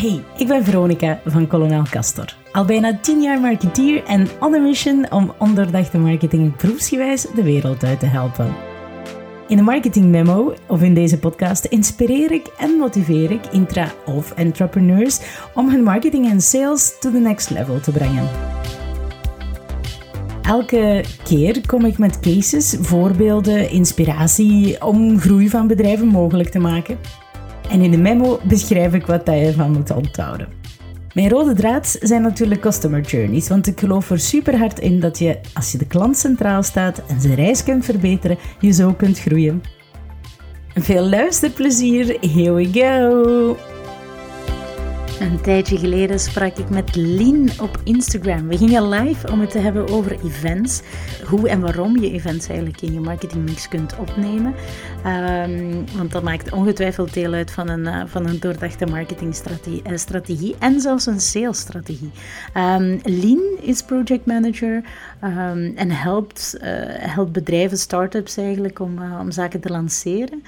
Hey, ik ben Veronica van Kolonel Castor. Al bijna 10 jaar marketeer en on a mission om ondoordachte marketing proefsgewijs de wereld uit te helpen. In de Marketing Memo of in deze podcast inspireer ik en motiveer ik intra- of entrepreneurs om hun marketing en sales to the next level te brengen. Elke keer kom ik met cases, voorbeelden, inspiratie om groei van bedrijven mogelijk te maken. En in de memo beschrijf ik wat je ervan moet onthouden. Mijn rode draad zijn natuurlijk customer journeys, want ik geloof er super hard in dat je, als je de klant centraal staat en zijn reis kunt verbeteren, je zo kunt groeien. Veel luisterplezier, here we go! Een tijdje geleden sprak ik met Lien op Instagram. We gingen live om het te hebben over events. Hoe en waarom je events eigenlijk in je marketingmix kunt opnemen. Um, want dat maakt ongetwijfeld deel uit van een, uh, van een doordachte marketingstrategie uh, en zelfs een salesstrategie. Um, Lien is project manager um, en helpt, uh, helpt bedrijven, start-ups eigenlijk, om, om zaken te lanceren.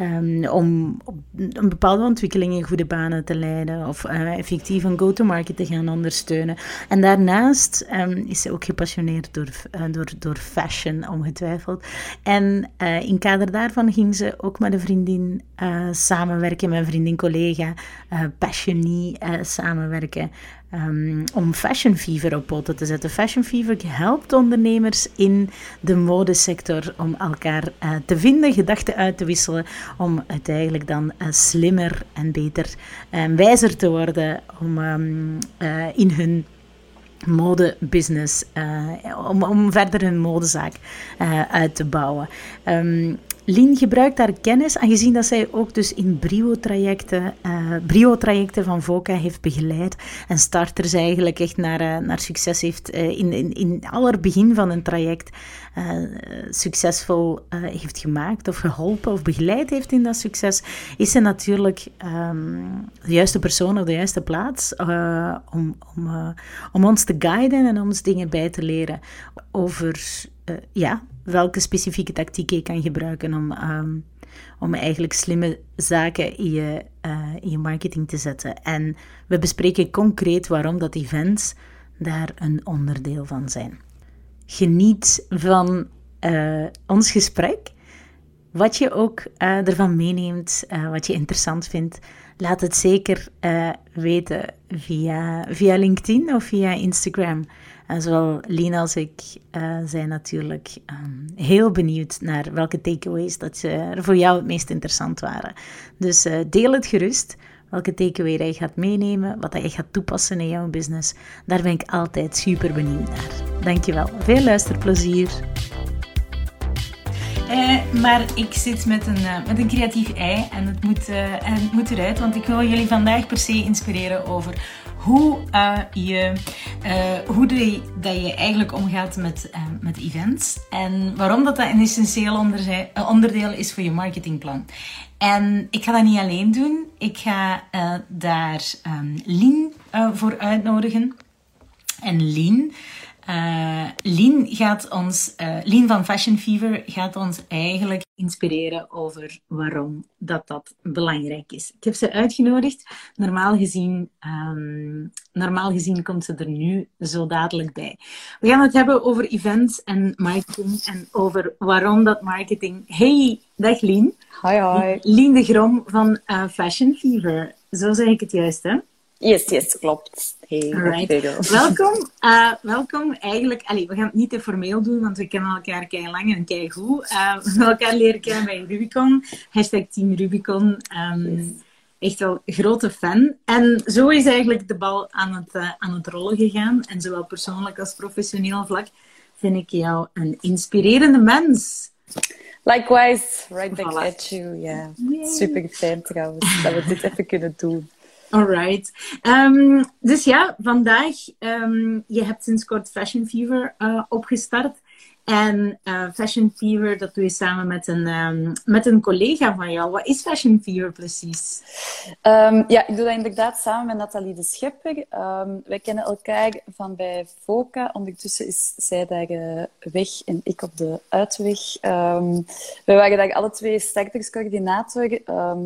Um, om een bepaalde ontwikkeling in goede banen te leiden of uh, effectief een go-to-market te gaan ondersteunen. En daarnaast um, is ze ook gepassioneerd door, uh, door, door fashion, ongetwijfeld. En uh, in kader daarvan ging ze ook met een vriendin samenwerken, met een vriendin-collega, Passionie samenwerken. Um, om Fashion Fever op poten te zetten. Fashion Fever helpt ondernemers in de modesector om elkaar uh, te vinden, gedachten uit te wisselen, om uiteindelijk dan uh, slimmer en beter en wijzer te worden om um, uh, in hun modebusiness, om, om verder hun modezaak uit te bouwen. Lien gebruikt haar kennis, aangezien dat zij ook dus in brio-trajecten, uh, brio-trajecten van VOCA heeft begeleid en starters eigenlijk echt naar, uh, naar succes heeft uh, in, in, in allerbegin van een traject succesvol heeft gemaakt of geholpen of begeleid heeft in dat succes, is ze natuurlijk um, de juiste persoon op de juiste plaats om, om, om ons te guiden en ons dingen bij te leren over ja, welke specifieke tactiek je kan gebruiken om, um, om eigenlijk slimme zaken in je, uh, in je marketing te zetten. En we bespreken concreet waarom dat events daar een onderdeel van zijn. Geniet van uh, ons gesprek. Wat je ook uh, ervan meeneemt, wat je interessant vindt, laat het zeker weten via, via LinkedIn of via Instagram. En zowel Lina als ik uh, zijn natuurlijk um, heel benieuwd naar welke takeaways dat er voor jou het meest interessant waren. Dus uh, deel het gerust. Welke takeaway dat je gaat meenemen, wat dat je gaat toepassen in jouw business. Daar ben ik altijd super benieuwd naar. Dankjewel. Veel luisterplezier. Uh, maar ik zit met een, uh, met een creatief ei en het, moet, uh, en het moet eruit, want ik wil jullie vandaag per se inspireren over hoe, je, hoe dat je eigenlijk omgaat met, met events. En waarom dat, dat een essentieel onder, onderdeel is voor je marketingplan. En ik ga dat niet alleen doen. Ik ga daar um, Lien voor uitnodigen. En Lien uh, Lien gaat ons, uh, Lien van Fashion Fever gaat ons eigenlijk inspireren over waarom dat dat belangrijk is. Ik heb ze uitgenodigd. Normaal gezien, um, normaal gezien komt ze er nu zo dadelijk bij. We gaan het hebben over events en marketing en over waarom dat marketing. Hey, dag Lien. Hi, hi. Lien de Grom van uh, Fashion Fever. Zo zeg ik het juist, hè? Yes, yes, klopt. Hey, Alright. welkom. Uh, welkom. Eigenlijk, allee, we gaan het niet te formeel doen, want we kennen elkaar kei lang en kei goed. Uh, we hebben elkaar leren kennen bij Rubicon. Hashtag Team Rubicon. Um, yes. Echt wel grote fan. En zo is eigenlijk de bal aan het, uh, aan het rollen gegaan. En zowel persoonlijk als professioneel vlak vind ik jou een inspirerende mens. Likewise, right back voilà. at you. Yeah. Super fijn trouwens dat we dit even kunnen doen. Alright. Um, dus ja, vandaag, um, je hebt sinds kort Fashion Fever uh, opgestart. En uh, Fashion Fever, dat doe je samen met een, um, met een collega van jou. Wat is Fashion Fever precies? Um, ja, ik doe dat inderdaad samen met Nathalie de Schepper. Um, wij kennen elkaar van bij FOCA. Ondertussen is zij daar uh, weg en ik op de uitweg. we waren daar alle twee starterscoördinator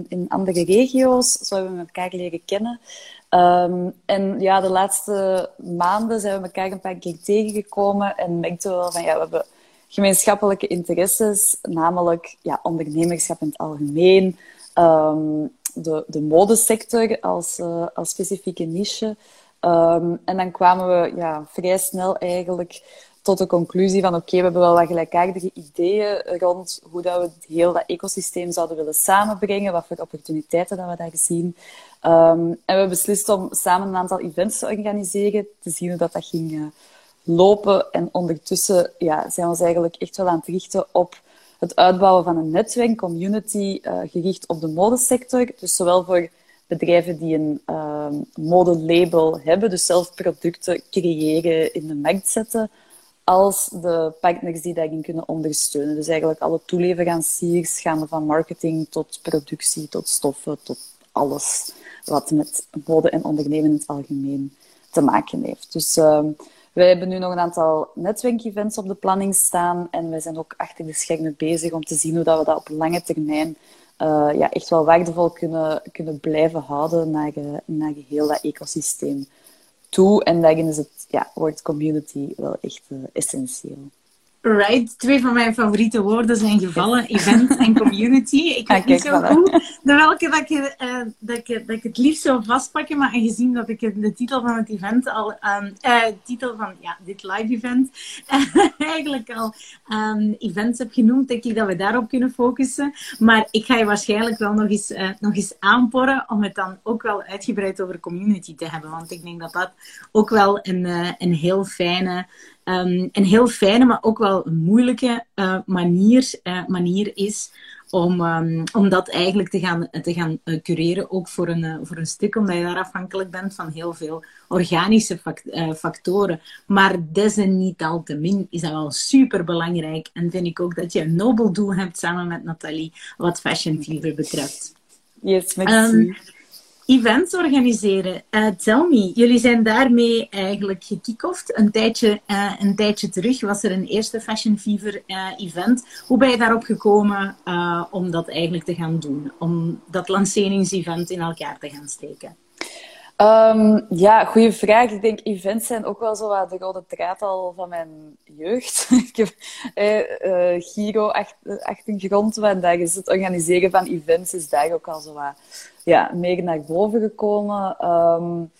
in andere regio's. Zo hebben we elkaar leren kennen. Ehm, en ja, de laatste maanden zijn we elkaar een paar keer tegengekomen en merkten wel van ja, we hebben gemeenschappelijke interesses, namelijk ja, ondernemerschap in het algemeen, ehm, de, de modesector als, uh, als specifieke niche. Ehm, en dan kwamen we ja, vrij snel eigenlijk tot de conclusie van oké, we hebben wel wat gelijkaardige ideeën rond hoe dat we heel dat ecosysteem zouden willen samenbrengen, wat voor opportuniteiten dat we daar zien. Um, en we hebben beslist om samen een aantal events te organiseren, te zien hoe dat, dat ging uh, lopen. En ondertussen ja, zijn we ons eigenlijk echt wel aan het richten op het uitbouwen van een netwerk, community, uh, gericht op de modesector. Dus zowel voor bedrijven die een uh, modelabel hebben, dus zelf producten creëren, in de markt zetten, als de partners die daarin kunnen ondersteunen. Dus eigenlijk alle toeleveranciers, gaande van marketing tot productie, tot stoffen, tot alles wat met mode en ondernemen in het algemeen te maken heeft. Dus uh, wij hebben nu nog een aantal netwerkevents op de planning staan en wij zijn ook achter de schermen bezig om te zien hoe dat we dat op lange termijn uh, ja, echt wel waardevol kunnen, kunnen blijven houden naar, uh, naar heel dat ecosysteem toe. En daarin is het ja, wordt community wel echt uh, essentieel. Right, twee van mijn favoriete woorden zijn gevallen, event en community. Ik weet niet zo goed de welke dat ik, uh, dat, ik, dat ik het liefst zou vastpakken, maar aangezien dat ik de titel van het event al, um, uh, titel van ja, dit live event, eigenlijk al um, events heb genoemd, denk ik dat we daarop kunnen focussen. Maar ik ga je waarschijnlijk wel nog eens, uh, nog eens aanporren om het dan ook wel uitgebreid over community te hebben. Want ik denk dat dat ook wel een, een heel fijne um, een heel fijne, maar ook wel een moeilijke uh, manier, uh, manier is om, um, om dat eigenlijk te gaan, te gaan uh, cureren. Ook voor een, voor een stuk, omdat je daar afhankelijk bent van heel veel organische fact factoren. Maar desalniettemin is dat wel super belangrijk. En vind ik ook dat je een nobel doel hebt samen met Nathalie, wat Fashion Fever betreft. Yes, merci. Um, events organiseren. Uh, tell me, jullie zijn daarmee eigenlijk gekickoffd. Een tijdje, uh, een tijdje terug was er een eerste Fashion Fever uh, event. Hoe ben je daarop gekomen om dat eigenlijk te gaan doen? Om dat lanceringsevent in elkaar te gaan steken? Um, ja, goede vraag. Ik denk, events zijn ook wel zo wat de rode draad al van mijn jeugd. ik heb eh, Giro grond, en daar is het organiseren van events is daar ook al zo wat ja, meer naar boven gekomen. Um,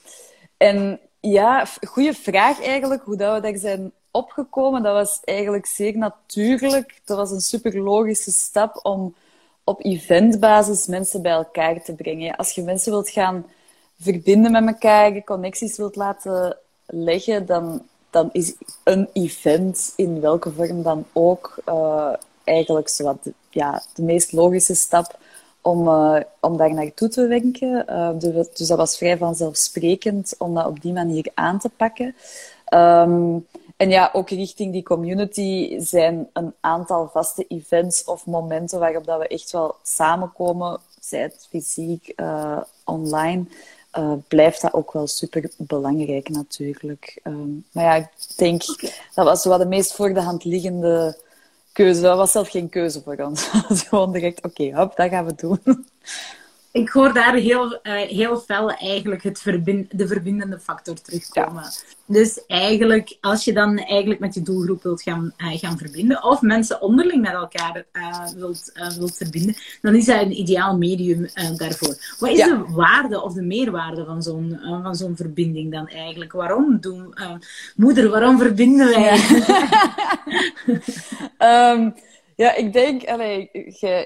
en ja, goede vraag eigenlijk, hoe dat we daar zijn opgekomen. Dat was eigenlijk zeer natuurlijk. Dat was een super logische stap om op eventbasis mensen bij elkaar te brengen. Als je mensen wilt gaan verbinden met elkaar, connecties wilt laten leggen, dan, dan is een event, in welke vorm dan ook, uh, eigenlijk zowat ja, de meest logische stap om, uh, om daar naartoe te wenken. Uh, dus, dus, dat was vrij vanzelfsprekend om dat op die manier aan te pakken. Um, en ja, ook richting die community zijn een aantal vaste events of momenten waarop dat we echt wel samenkomen, zij het fysiek, online, uh, blijft dat ook wel super belangrijk natuurlijk. Um, maar ja, ik denk dat was wel de meest voor de hand liggende keuze. Dat was zelf geen keuze voor ons. Gewoon direct, oké, hop, dat gaan we doen ik hoor daar heel, uh, heel fel eigenlijk het verbind, de verbindende factor terugkomen. Dus eigenlijk, als je dan eigenlijk met je doelgroep wilt gaan, uh, gaan verbinden, of mensen onderling met elkaar uh, wilt, wilt verbinden, dan is dat een ideaal medium daarvoor. Wat is de waarde of de meerwaarde van zo'n van zo'n verbinding dan eigenlijk? Waarom doen... moeder, waarom verbinden wij? um, Ja, ik denk,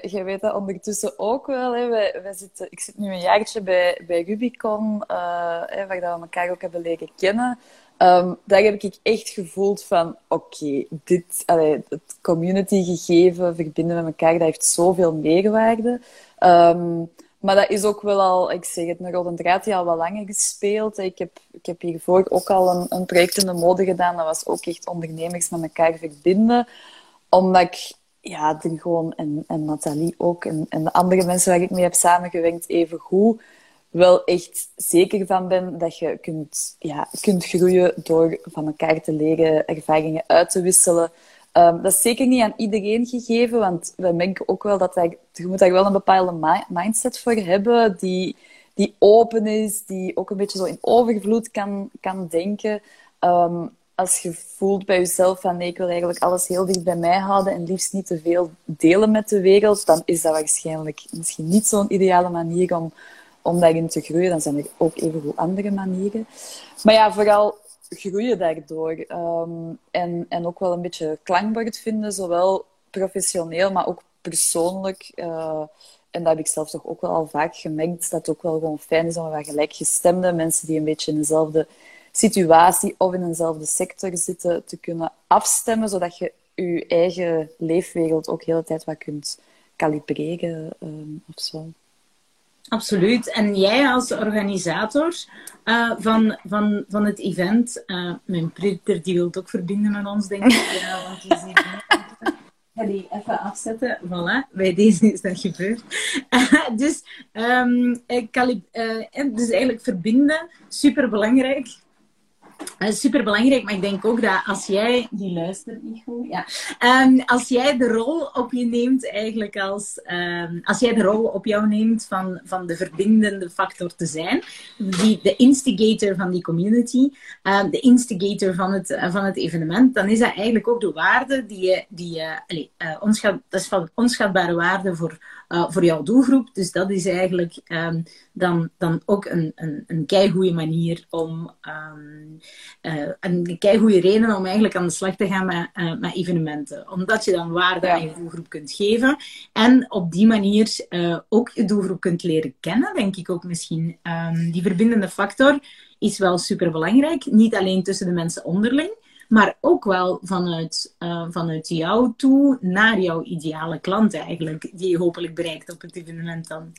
jij weet dat ondertussen ook wel. Hè. Wij, wij zitten, ik zit nu een jaartje bij, bij Rubicon, uh, waar we elkaar ook hebben leren kennen. Um, daar heb ik echt gevoeld van, oké, dit, het community gegeven, verbinden met elkaar, dat heeft zoveel meerwaarde. Um, maar dat is ook wel al, ik zeg het, een rode draad die al wat langer gespeeld. Ik heb, ik heb hiervoor ook al een, een project in de mode gedaan. Dat was ook echt ondernemers met elkaar verbinden. Omdat ik ja, dan gewoon, en, en Nathalie ook, en, en de andere mensen waar ik mee heb samengewerkt, even goed, wel echt zeker van ben dat je kunt, ja, kunt groeien door van elkaar te leren, ervaringen uit te wisselen. Um, dat is zeker niet aan iedereen gegeven, want we merken ook wel dat daar, je moet daar wel een bepaalde mindset voor hebben, die, die open is, die ook een beetje zo in overvloed kan, kan denken. Ehm, als je voelt bij jezelf van nee, ik wil eigenlijk alles heel dicht bij mij houden en liefst niet te veel delen met de wereld, dan is dat waarschijnlijk misschien niet zo'n ideale manier om, om daarin te groeien. Dan zijn er ook evenveel andere manieren. Maar ja, vooral groeien daardoor. Um, en, en ook wel een beetje klankbord vinden, zowel professioneel, maar ook persoonlijk. Uh, en dat heb ik zelf toch ook wel al vaak gemerkt, dat het ook wel gewoon fijn is om wat gelijkgestemde mensen die een beetje in dezelfde situatie of in eenzelfde sector zitten, te kunnen afstemmen, zodat je je eigen leefwereld ook de hele tijd wat kunt kalibreren um, of zo. Absoluut. En jij als organisator uh, van, van, van het event, uh, mijn printer die wil het ook verbinden met ons, denk ik. Ja, want ga die even afzetten. Voilà, bij deze is dat gebeurd. dus, um, dus eigenlijk verbinden, super belangrijk. Uh, super belangrijk, maar ik denk ook dat als jij, die luistert niet goed, ja. Um, als jij de rol op je neemt, eigenlijk als, um, als jij de rol op jou neemt van, van de verbindende factor te zijn, die, de instigator van die community, um, de instigator van het, uh, van het evenement, dan is dat eigenlijk ook de waarde die je, die je onschat, dat is van onschatbare waarde voor uh, voor jouw doelgroep. Dus dat is eigenlijk um, dan, dan ook een, een, een keigoede manier om, um, uh, een keigoede reden om eigenlijk aan de slag te gaan met, uh, met evenementen. Omdat je dan waarde aan je doelgroep kunt geven en op die manier ook je doelgroep kunt leren kennen, denk ik ook misschien. Um, die verbindende factor is wel super belangrijk. Niet alleen tussen de mensen onderling, maar ook wel vanuit, uh, vanuit jou toe naar jouw ideale klant eigenlijk, die je hopelijk bereikt op het evenement dan.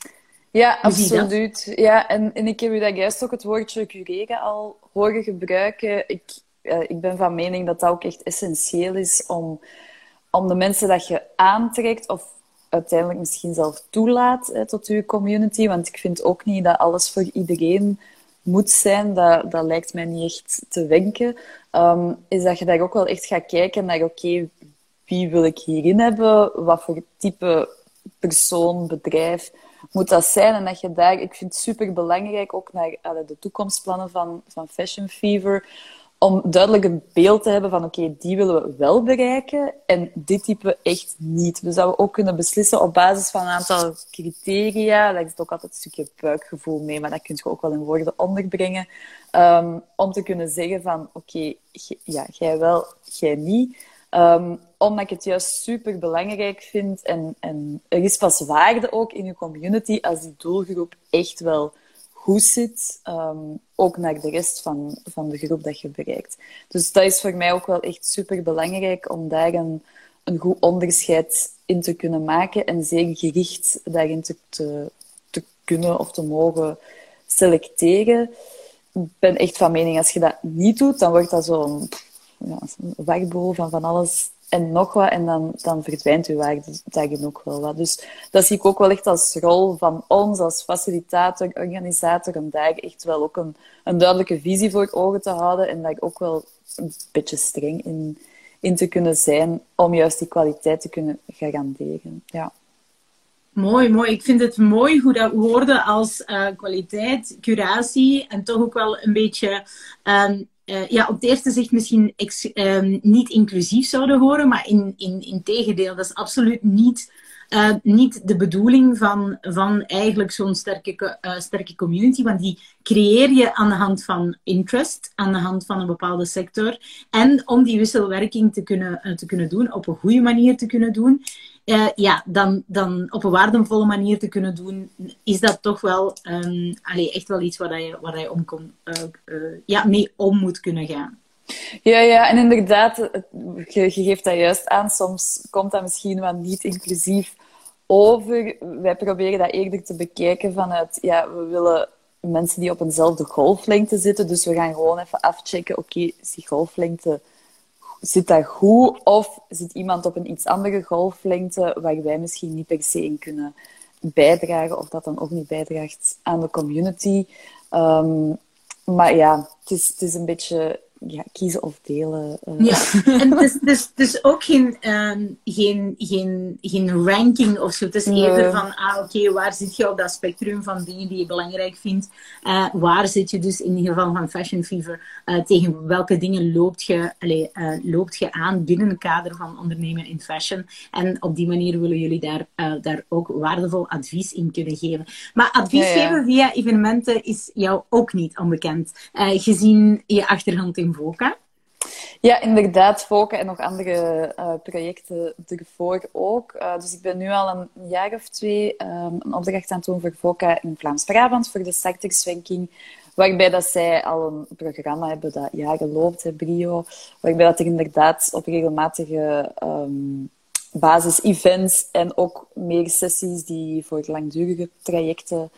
Ja, absoluut. Ja, en, en ik heb u dat juist ook het woordje cureren al horen gebruiken. Ik, uh, ik ben van mening dat dat ook echt essentieel is om, om de mensen dat je aantrekt, of uiteindelijk misschien zelf toelaat hè, tot je community. Want ik vind ook niet dat alles voor iedereen moet zijn. Dat, dat lijkt mij niet echt te wenken. Um, is dat je daar ook wel echt gaat kijken naar, oké, wie wil ik hierin hebben? Wat voor type persoon, bedrijf moet dat zijn? En dat je daar, ik vind het super belangrijk, ook naar de toekomstplannen van, van Fashion Fever, om duidelijk een beeld te hebben van oké, die willen we wel bereiken en dit type echt niet. Dus we ook kunnen beslissen op basis van een aantal criteria. Daar zit ook altijd een stukje buikgevoel mee, maar dat kun je ook wel in woorden onderbrengen. Um, om te kunnen zeggen van oké, ja, jij wel, jij niet. Um, omdat ik het juist super belangrijk vind en, en er is pas waarde ook in je community als die doelgroep echt wel goed zit, um, ook naar de rest van, van de groep dat je bereikt. Dus dat is voor mij ook wel echt super belangrijk om daar een, een goed onderscheid in te kunnen maken en zeer gericht daarin te, te, te kunnen of te mogen selecteren. Ik ben echt van mening, als je dat niet doet, dan wordt dat zo'n ja, zo van van alles en nog wat. En dan, dan verdwijnt uw waarde daarin ook wel wat. Dus dat zie ik ook wel echt als rol van ons, als facilitator, organisator, om daar echt wel ook een, een duidelijke visie voor ogen te houden en daar ook wel een beetje streng in, in te kunnen zijn om juist die kwaliteit te kunnen garanderen. Ja. Mooi, mooi. Ik vind het mooi hoe dat woorden als uh, kwaliteit, curatie en toch ook wel een beetje um, uh, ja, op het eerste zicht misschien um, niet inclusief zouden horen, maar in, in, in tegendeel, dat is absoluut niet, uh, niet de bedoeling van, van eigenlijk zo'n sterke, uh, sterke community, want die creëer je aan de hand van interest, aan de hand van een bepaalde sector, en om die wisselwerking te kunnen, te kunnen doen, op een goede manier te kunnen doen, uh, ja, dan, dan op een waardevolle manier te kunnen doen, is dat toch wel um, echt wel iets waar je, waar uh, uh, ja, mee om moet kunnen gaan. Ja, ja, en inderdaad, je, geeft dat juist aan. Soms komt dat misschien wat niet inclusief over. Wij proberen dat eerder te bekijken vanuit, ja, we willen mensen die op eenzelfde golflengte zitten. Dus we gaan gewoon even afchecken, oké, is die golflengte zit dat goed of zit iemand op een iets andere golflengte waar wij misschien niet per se in kunnen bijdragen of dat dan ook niet bijdraagt aan de community. Um, maar ja, het is, het is een beetje ja, kiezen of delen. Uh. Ja, en het is, dus, dus ook geen, um, geen, geen, geen ranking of zo. Het is eerder van, ah, oké, waar zit je op dat spectrum van dingen die je belangrijk vindt? Uh, waar zit je dus in ieder geval van Fashion Fever? Uh, tegen welke dingen loopt je, allez, loopt je aan binnen het kader van ondernemen in fashion? En op die manier willen jullie daar, daar ook waardevol advies in kunnen geven. Maar advies geven via evenementen is jou ook niet onbekend, gezien je achtergrond in VOCA. Ja, inderdaad, Foca en nog andere uh, projecten ervoor ook. Uh, dus ik ben nu al een jaar of twee um, een opdracht aan het doen voor Foca in Vlaams-Brabant, voor de sectorswenking. Waarbij dat zij al een programma hebben dat jaren loopt, hè, Brio. Waarbij dat er inderdaad op regelmatige um, basis events en ook meer sessies die voor langdurige trajecten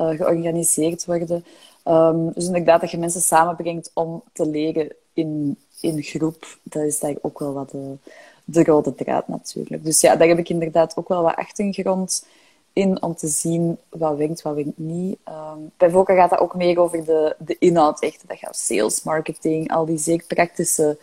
uh, georganiseerd worden. Um, dus inderdaad, dat je mensen samenbrengt om te leren in, in groep. Dat is daar ook wel wat de, de rode draad natuurlijk. Dus ja, daar heb ik inderdaad ook wel wat achtergrond in om te zien wat werkt, wat werkt niet. Um, bij Voca gaat dat ook meer over de, de inhoud. Echt. Dat gaat sales, marketing, al die zeer praktische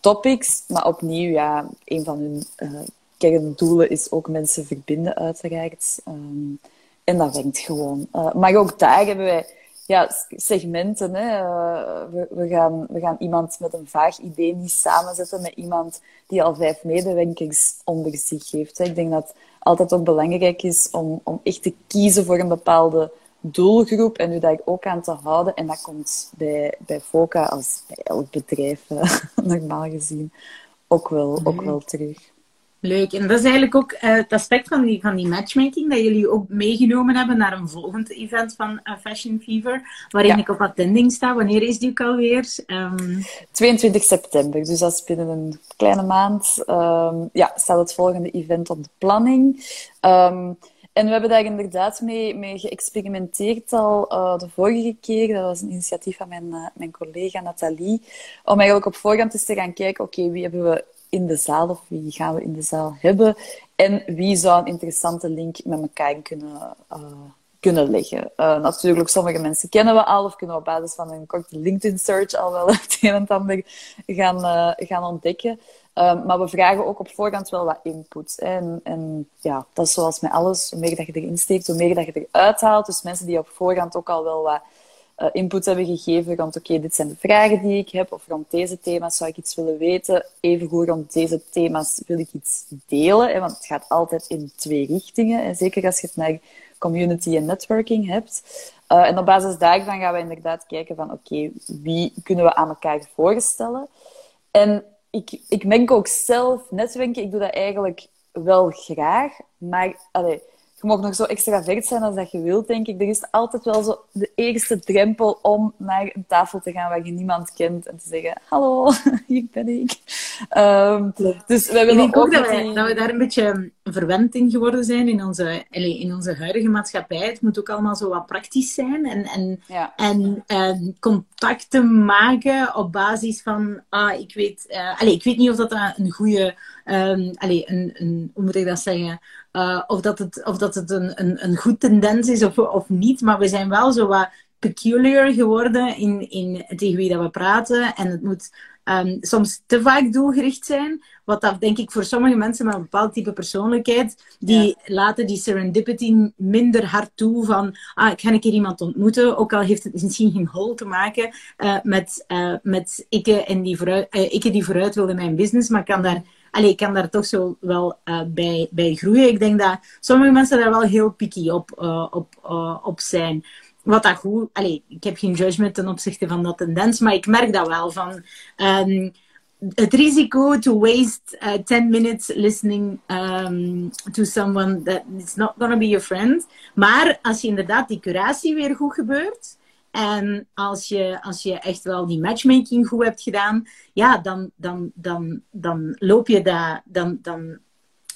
topics. Maar opnieuw, ja, een van hun uh, kerndoelen is ook mensen verbinden, uiteraard. Um, en dat werkt gewoon. Uh, maar ook daar hebben wij ja, segmenten. Hè. Eh, we, we, gaan, we gaan iemand met een vaag idee niet samenzetten met iemand die al vijf medewerkers onder zich heeft. Hè. Ik denk dat het altijd ook belangrijk is om, om echt te kiezen voor een bepaalde doelgroep en u daar ook aan te houden. En dat komt bij, bij FOCA, als bij elk bedrijf, normaal gezien, ook wel, ook wel terug. Leuk. En dat is eigenlijk ook uh, het aspect van die, van die matchmaking dat jullie ook meegenomen hebben naar een volgend event van uh, Fashion Fever, waarin ik op attending sta. Wanneer is die ook alweer? Um... 22 september, dus dat is binnen een kleine maand. Um, ja, staat het volgende event op de planning. Um, en we hebben daar inderdaad mee, mee geëxperimenteerd al uh, de vorige keer. Dat was een initiatief van mijn, uh, mijn collega Nathalie. Om eigenlijk op voorhand eens te gaan kijken, oké, wie hebben we in de zaal of wie gaan we in de zaal hebben en wie zou een interessante link met elkaar kunnen, uh, kunnen leggen. Uh, natuurlijk, sommige mensen kennen we al of kunnen we op basis van een korte LinkedIn-search al wel het een en ander gaan, uh, gaan ontdekken. maar we vragen ook op voorhand wel wat input. En, en ja, dat is zoals met alles. Hoe meer dat je erin steekt, hoe meer dat je eruit haalt. Dus mensen die op voorhand ook al wel wat uh, input hebben gegeven rond, oké, dit zijn de vragen die ik heb, of rond deze thema's zou ik iets willen weten. Evengoed rond deze thema's wil ik iets delen, hè, want het gaat altijd in twee richtingen. En zeker als je het naar community en networking hebt. Uh, en op basis daarvan gaan we inderdaad kijken van, oké, wie kunnen we aan elkaar voorstellen? En ik, ik merk ook zelf, netwerken, ik doe dat eigenlijk wel graag, maar... je mag nog zo extravert zijn als dat je wilt, denk ik. Er is altijd wel zo de eerste drempel om naar een tafel te gaan waar je niemand kent en te zeggen: Hallo, hier ben ik. Um, dus wij willen ik ook, dat, wij, dat we daar een beetje verwend in geworden zijn in onze, in onze huidige maatschappij. Het moet ook allemaal zo wat praktisch zijn en, en, en, en contacten maken op basis van: ah, ik weet, uh, allez, ik weet niet of dat een goede, um, allez, een, een, hoe moet ik dat zeggen? Uh, of dat het, of dat het een, een, een goed tendens is of, of niet. Maar we zijn wel zo wat peculiar geworden in, in tegen wie dat we praten. En het moet um, soms te vaak doelgericht zijn. Wat dat denk ik voor sommige mensen met een bepaald type persoonlijkheid, die laten die serendipity minder hard toe van, ah, ik ga een keer iemand ontmoeten, ook al heeft het misschien geen hol te maken uh, met, uh, met ikke, en die vooruit, uh, ikke die vooruit wil in mijn business, maar kan daar allee, ik kan daar toch zo wel uh, bij, bij groeien. Ik denk dat sommige mensen daar wel heel picky op, uh, op, uh, op zijn. Wat dat goed... Allee, ik heb geen judgment ten opzichte van dat tendens, maar ik merk dat wel van... Um, het risico to waste uh, 10 minutes listening um, to someone that is not gonna be your friend. Maar als je inderdaad die curatie weer goed gebeurt, en als je, als je echt wel die matchmaking goed hebt gedaan, ja, dan, dan, dan, dan loop je dat, dan, dan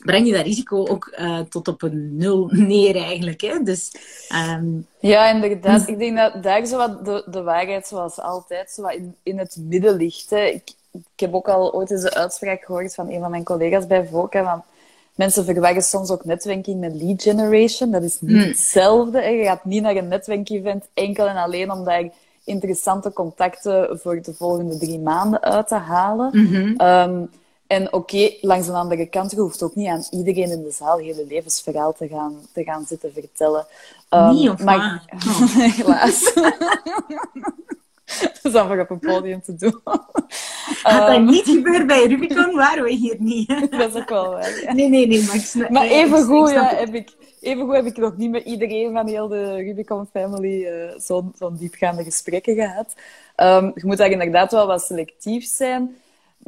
breng je dat risico ook uh, tot op een nul neer eigenlijk. Hè? Dus, um... Ja, inderdaad. Ik denk dat daar zo wat de, de waarheid zoals altijd zo wat in, in het midden ligt. Hè. Ik, ik heb ook al ooit eens een uitspraak gehoord van een van mijn collega's bij Voca, van Mensen verwarren soms ook netwerking met lead generation. Dat is niet hmm. hetzelfde. Hè. Je gaat niet naar een netwerkevent enkel en alleen om daar interessante contacten voor de volgende drie maanden uit te halen. Ehm, en oké, langs de andere kant, je hoeft ook niet aan iedereen in de zaal hele levensverhaal te gaan, te gaan zitten vertellen. Um, Niet, of maar- waar? Helaas. dat is dan op een podium te doen. Had Ehm, dat niet gebeurd bij Rubicon, waren we hier niet. dat is ook wel waar, ja. Nee, nee, nee. Maar, snap- Maar even goed, ja, heb ik, even goed heb ik nog niet met iedereen van heel de Rubicon family eh, zo'n zo'n diepgaande gesprekken gehad. Ehm, je moet daar inderdaad wel wat selectief zijn.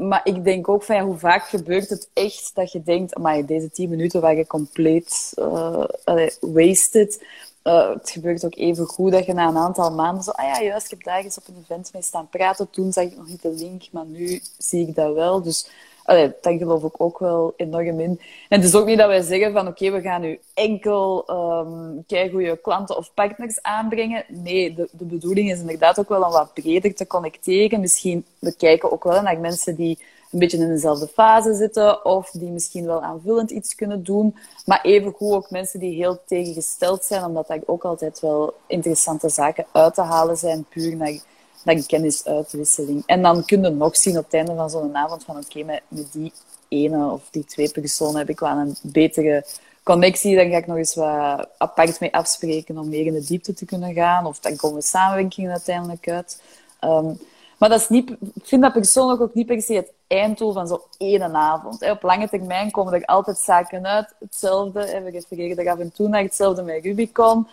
Maar ik denk ook van ja, hoe vaak gebeurt het echt dat je denkt, maar deze tien minuten waren compleet eh, wasted. Eh, het gebeurt ook even goed dat je na een aantal maanden zo, ah ja, juist, ik heb daar eens op een event mee staan praten. Toen zag ik nog niet de link, maar nu zie ik dat wel. Dus allee, daar geloof ik ook wel enorm in. En het is ook niet dat wij zeggen van, oké, we gaan nu enkel um, goede klanten of partners aanbrengen. Nee, de, de bedoeling is inderdaad ook wel om wat breder te connecteren. Misschien, we kijken ook wel naar mensen die een beetje in dezelfde fase zitten of die misschien wel aanvullend iets kunnen doen. Maar evengoed ook mensen die heel tegengesteld zijn, omdat daar ook altijd wel interessante zaken uit te halen zijn, puur naar, naar kennisuitwisseling. En dan kun je nog zien op het einde van zo'n avond van oké, met, met die ene of die twee personen heb ik wel een betere connectie. Dan ga ik nog eens wat apart mee afspreken om meer in de diepte te kunnen gaan. Of dan komen samenwerkingen uiteindelijk uit. Um, maar dat is niet, ik vind dat persoonlijk ook niet per se het einddoel van zo'n ene avond. Op lange termijn komen er altijd zaken uit. Hetzelfde, we refereren er af en toe naar hetzelfde met Rubicon.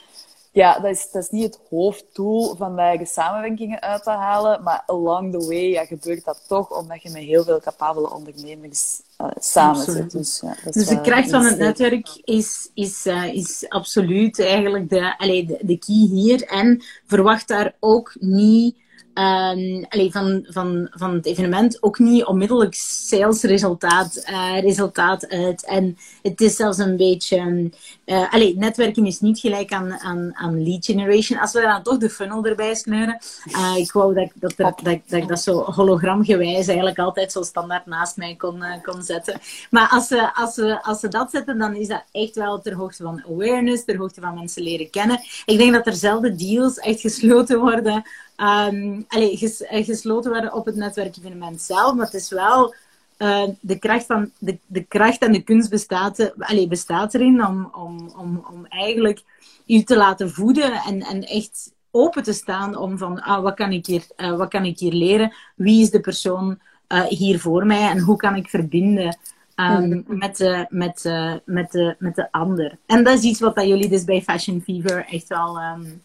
Ja, dat is, dat is niet het hoofddoel van eigen samenwerkingen uit te halen. Maar along the way ja, gebeurt dat toch, omdat je met heel veel capabele ondernemers uh, samen zit. Dus, ja, dat is Dus de kracht van het netwerk is, is, uh, is absoluut eigenlijk de, allee, de, de key hier. En verwacht daar ook niet um, van, van, van het evenement ook niet onmiddellijk salesresultaat uh, resultaat uit. En het is zelfs een beetje... Uh, allee, netwerken is niet gelijk aan, aan, aan lead generation. Als we dan toch de funnel erbij sneuren. Uh, ik wou dat, dat, dat, dat, dat ik dat zo hologramgewijs eigenlijk altijd zo standaard naast mij kon, kon zetten. Maar als ze, als, ze, als ze dat zetten, dan is dat echt wel ter hoogte van awareness, ter hoogte van mensen leren kennen. Ik denk dat er zelden deals echt gesloten worden Um, allee, ges, gesloten worden op het netwerkevenement zelf. Maar het is wel uh, de, kracht van, de, de kracht en de kunst bestaat, allee, bestaat erin om, om, om, om eigenlijk je te laten voeden en, en echt open te staan om van ah, wat, kan ik hier, uh, wat kan ik hier leren? Wie is de persoon uh, hier voor mij en hoe kan ik verbinden? Um, met, de, met, de, met, de, met de ander. En dat is iets wat dat jullie dus bij Fashion Fever echt wel um,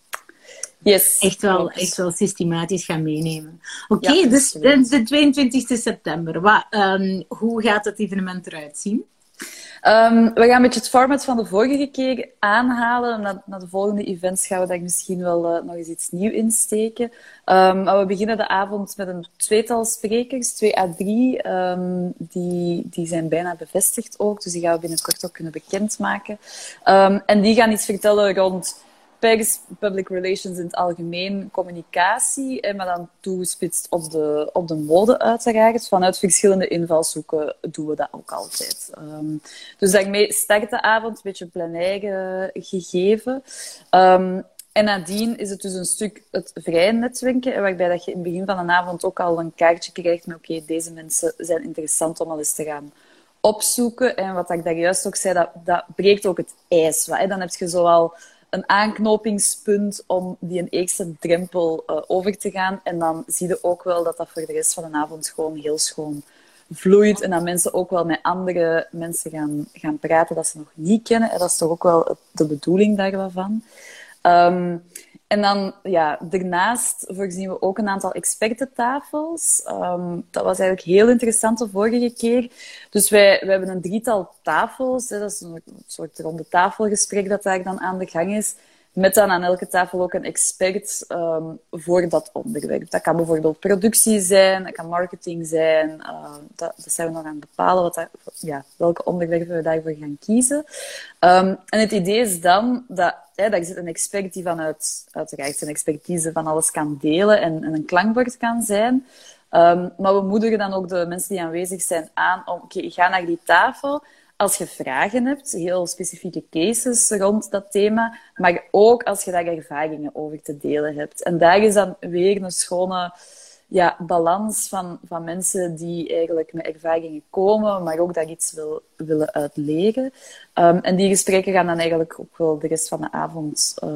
Yes. Echt wel, echt wel systematisch gaan meenemen. Oké, okay, ja, dus de 22 september. Wat, um, hoe gaat het evenement eruit zien? Um, we gaan een beetje het format van de vorige keer aanhalen. Na, na de volgende events gaan we daar misschien wel uh, nog eens iets nieuws in steken. Um, maar we beginnen de avond met een tweetal sprekers, twee à drie. Um, die, die zijn bijna bevestigd ook, dus die gaan we binnenkort ook kunnen bekendmaken. en die gaan iets vertellen rond pers, public relations in het algemeen, communicatie, maar dan toegespitst op de, op de mode uiteraard. Vanuit verschillende invalshoeken doen we dat ook altijd. Um, dus daarmee start de avond, een beetje plenair uh, gegeven. Um, en nadien is het dus een stuk het vrije netwerken, waarbij dat je in het begin van de avond ook al een kaartje krijgt met oké, deze mensen zijn interessant om al eens te gaan opzoeken. En wat ik daar juist ook zei, dat, dat breekt ook het ijs. Hè? Dan heb je zoal een aanknopingspunt om die een eerste drempel uh, over te gaan. En dan zie je ook wel dat dat voor de rest van de avond gewoon heel schoon vloeit. En dat mensen ook wel met andere mensen gaan, gaan praten dat ze nog niet kennen. En dat is toch ook wel de bedoeling daarvan. En dan, ja, daarnaast voorzien we ook een aantal expertentafels. Um, dat was eigenlijk heel interessant de vorige keer. Dus wij, wij hebben een drietal tafels. Hè, dat is een soort ronde tafelgesprek dat daar dan aan de gang is. Met dan aan elke tafel ook een expert um, voor dat onderwerp. Dat kan bijvoorbeeld productie zijn, dat kan marketing zijn. Uh, dat, dat zijn we nog aan het bepalen wat dat, ja, welke onderwerpen we daarvoor gaan kiezen. Um, en het idee is dan dat hè, daar zit een expert die vanuit uiteraard zijn expertise van alles kan delen en, en een klankbord kan zijn. Maar we moedigen dan ook de mensen die aanwezig zijn aan om, oké, okay, ga naar die tafel. Als je vragen hebt, heel specifieke cases rond dat thema, maar ook als je daar ervaringen over te delen hebt. En daar is dan weer een schone ja, balans van, van mensen die eigenlijk met ervaringen komen, maar ook daar iets wil, willen uit leren. Ehm, en die gesprekken gaan dan eigenlijk ook wel de rest van de avond uh,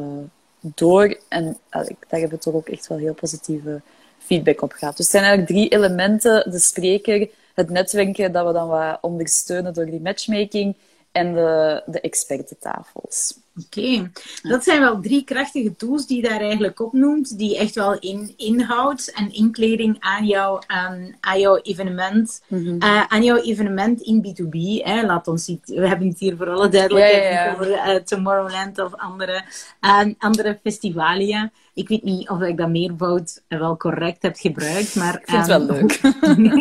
door. En daar hebben we toch ook echt wel heel positieve feedback op gehad. Dus het zijn eigenlijk drie elementen. De spreker, het netwerken dat we dan wat ondersteunen door die matchmaking en de, de expertentafels. Oké, dat zijn wel drie krachtige tools die je daar eigenlijk opnoemt, die echt wel in inhoud en inkleding aan, jou, aan, aan jouw evenement, mm aan jouw evenement in B2B. Hè. Laat ons niet, we hebben het hier voor alle duidelijkheid over uh, Tomorrowland of andere, uh, andere festivalia. Ik weet niet of ik dat meervoud wel correct heb gebruikt, maar... Ik vind het wel ehm, leuk.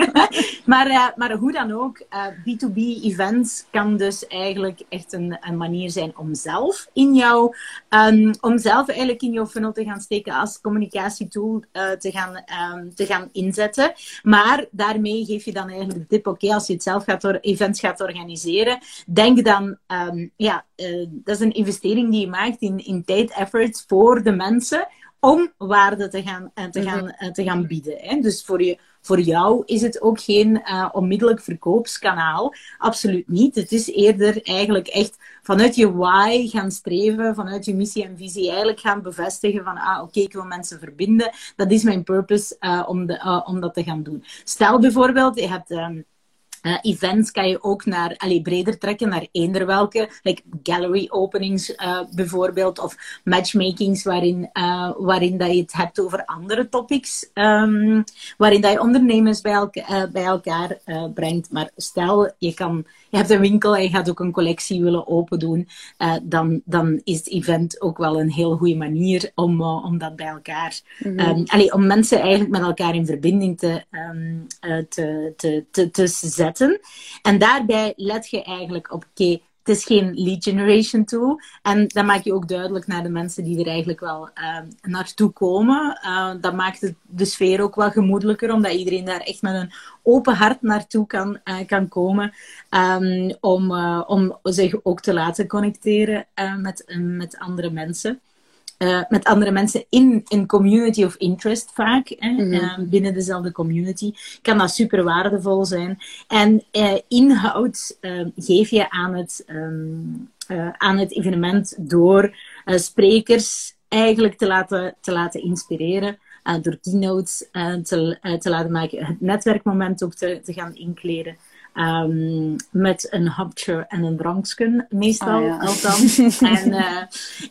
maar, uh, maar hoe dan ook, B2B-events kan dus eigenlijk echt een, een manier zijn om zelf in jou, um, om zelf eigenlijk in jouw funnel te gaan steken als communicatietool uh, te, gaan, um, te gaan inzetten. Maar daarmee geef je dan eigenlijk de tip, oké, als je het zelf gaat events gaat organiseren, denk dan, um, ja, uh, dat is een investering die je maakt in, in tijd, efforts voor de mensen om waarde te gaan, uh, te gaan, uh, te gaan bieden. Hè? Dus voor je voor jou is het ook geen uh, onmiddellijk verkoopskanaal. Absoluut niet. Het is eerder eigenlijk echt vanuit je why gaan streven, vanuit je missie en visie eigenlijk gaan bevestigen van, ah, oké, ik wil mensen verbinden. Dat is mijn purpose uh, om, de, uh, om dat te gaan doen. Stel bijvoorbeeld, je hebt... Um, uh, events kan je ook naar, allee, breder trekken, naar eender welke. Like gallery openings uh, bijvoorbeeld. Of matchmakings waarin, uh, waarin dat je het hebt over andere topics. Um, waarin dat je ondernemers bij, elka bij elkaar brengt. Maar stel, je, kan, je hebt een winkel en je gaat ook een collectie willen open doen. dan, dan is het event ook wel een heel goede manier om, om dat bij elkaar... Mm -hmm. um, allee, om mensen eigenlijk met elkaar in verbinding te, um, te, te, te, te zetten. En daarbij let je eigenlijk op, oké, het is geen lead generation tool. En dan maak je ook duidelijk naar de mensen die er eigenlijk wel uh, naartoe komen. Uh, dat maakt de sfeer ook wel gemoedelijker, omdat iedereen daar echt met een open hart naartoe kan, uh, kan komen. Um, om, om zich ook te laten connecteren met, met andere mensen. Uh, met andere mensen in een community of interest vaak, hè, mm -hmm. binnen dezelfde community, kan dat super waardevol zijn. En uh, inhoud uh, geef je aan het, um, aan het evenement door sprekers eigenlijk te laten, te laten inspireren. door keynotes te, te laten maken, het netwerkmoment ook te, te gaan inkleden. Um, met een hapje en een drankje, meestal, oh, ja. althans. en, uh,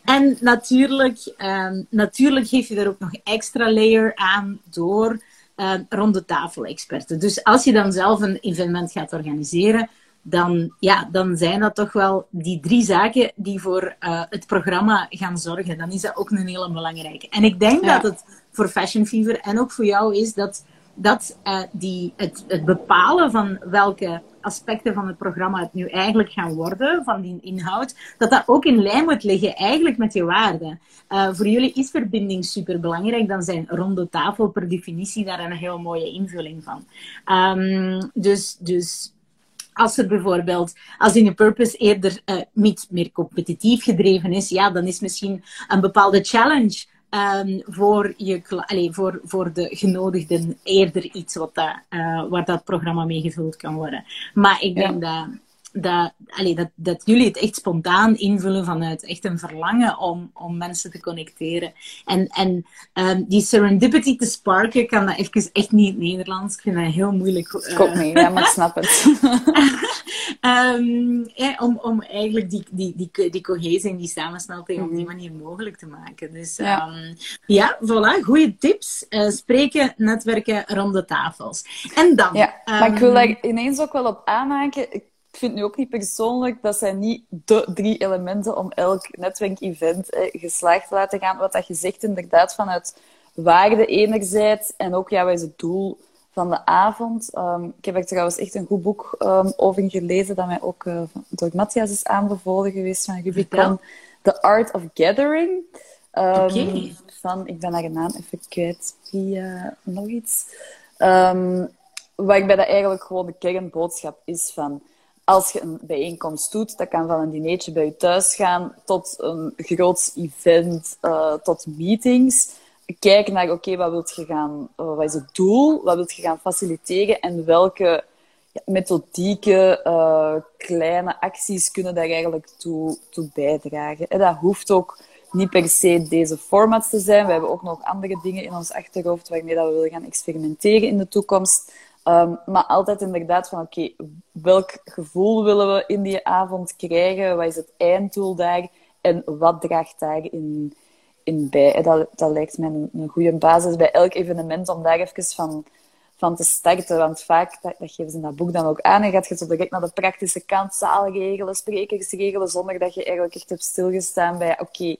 en natuurlijk, um, natuurlijk geef je er ook nog extra layer aan door uh, ronde tafel-experten. Dus als je dan zelf een evenement gaat organiseren, dan, ja, dan zijn dat toch wel die drie zaken die voor uh, het programma gaan zorgen. Dan is dat ook een hele belangrijke. En ik denk ja. dat het voor Fashion Fever en ook voor jou is dat dat uh, die, het, bepalen van welke aspecten van het programma het nu eigenlijk gaan worden, van die inhoud, dat dat ook in lijn moet liggen eigenlijk met je waarden. Uh, voor jullie is verbinding super belangrijk, dan zijn ronde tafel per definitie daar een heel mooie invulling van. Um, dus, dus als er bijvoorbeeld, als in een purpose eerder uh, niet meer competitief gedreven is, ja, dan is misschien een bepaalde challenge um, voor, je, allez, voor, voor de genodigden eerder iets wat dat, uh, waar dat programma mee gevuld kan worden. Maar ik denk ja. dat dat, allee, dat, dat jullie het echt spontaan invullen vanuit echt een verlangen om, om mensen te connecteren. En, en um, die serendipity te sparken, kan dat even echt niet in het Nederlands. Ik vind dat heel moeilijk. Uh... Ik ook niet, ja, maar ik snap het. um, ja, om, om eigenlijk die, die, die, die cohesie en die samensmelting mm op die mhm. manier mogelijk te maken. Dus ja, ja voilà, goede tips. Uh, spreken, netwerken, ronde tafels. En dan... Ja, maar ik wil daar ineens ook wel op aanhaken ik vind nu ook niet persoonlijk dat zijn niet de drie elementen om elk netwerkevent eh, geslaagd te laten gaan. Wat dat je zegt inderdaad vanuit waarde enerzijds en ook ja, wat is het doel van de avond. Um, ik heb er trouwens echt een goed boek um, over gelezen dat mij ook uh, door Matthias is aanbevolen geweest van Rubicon. The Art of Gathering. Um, okay. Van, ik ben haar naam even kwijt via nog iets. Waarbij dat eigenlijk gewoon de kernboodschap is van als je een bijeenkomst doet, dat kan van een dinertje bij je thuis gaan tot een groot event, uh, tot meetings. Kijk naar, oké, wat wilt je gaan, uh, wat is het doel? Wat wilt je gaan faciliteren? En welke ja, methodieke, uh, kleine acties kunnen daar eigenlijk toe, toe bijdragen? En dat hoeft ook niet per se deze formats te zijn. We hebben ook nog andere dingen in ons achterhoofd waarmee dat we willen gaan experimenteren in de toekomst. Um, maar altijd inderdaad van, oké, welk gevoel willen we in die avond krijgen? Wat is het einddoel daar? En wat draagt daarin in bij? Dat, dat lijkt mij een, goede basis bij elk evenement om daar even van, van te starten. Want vaak, dat, geven ze in dat boek dan ook aan, en gaat je zo direct naar de praktische kant, zaalregelen, sprekersregelen, zonder dat je eigenlijk echt hebt stilgestaan bij, oké,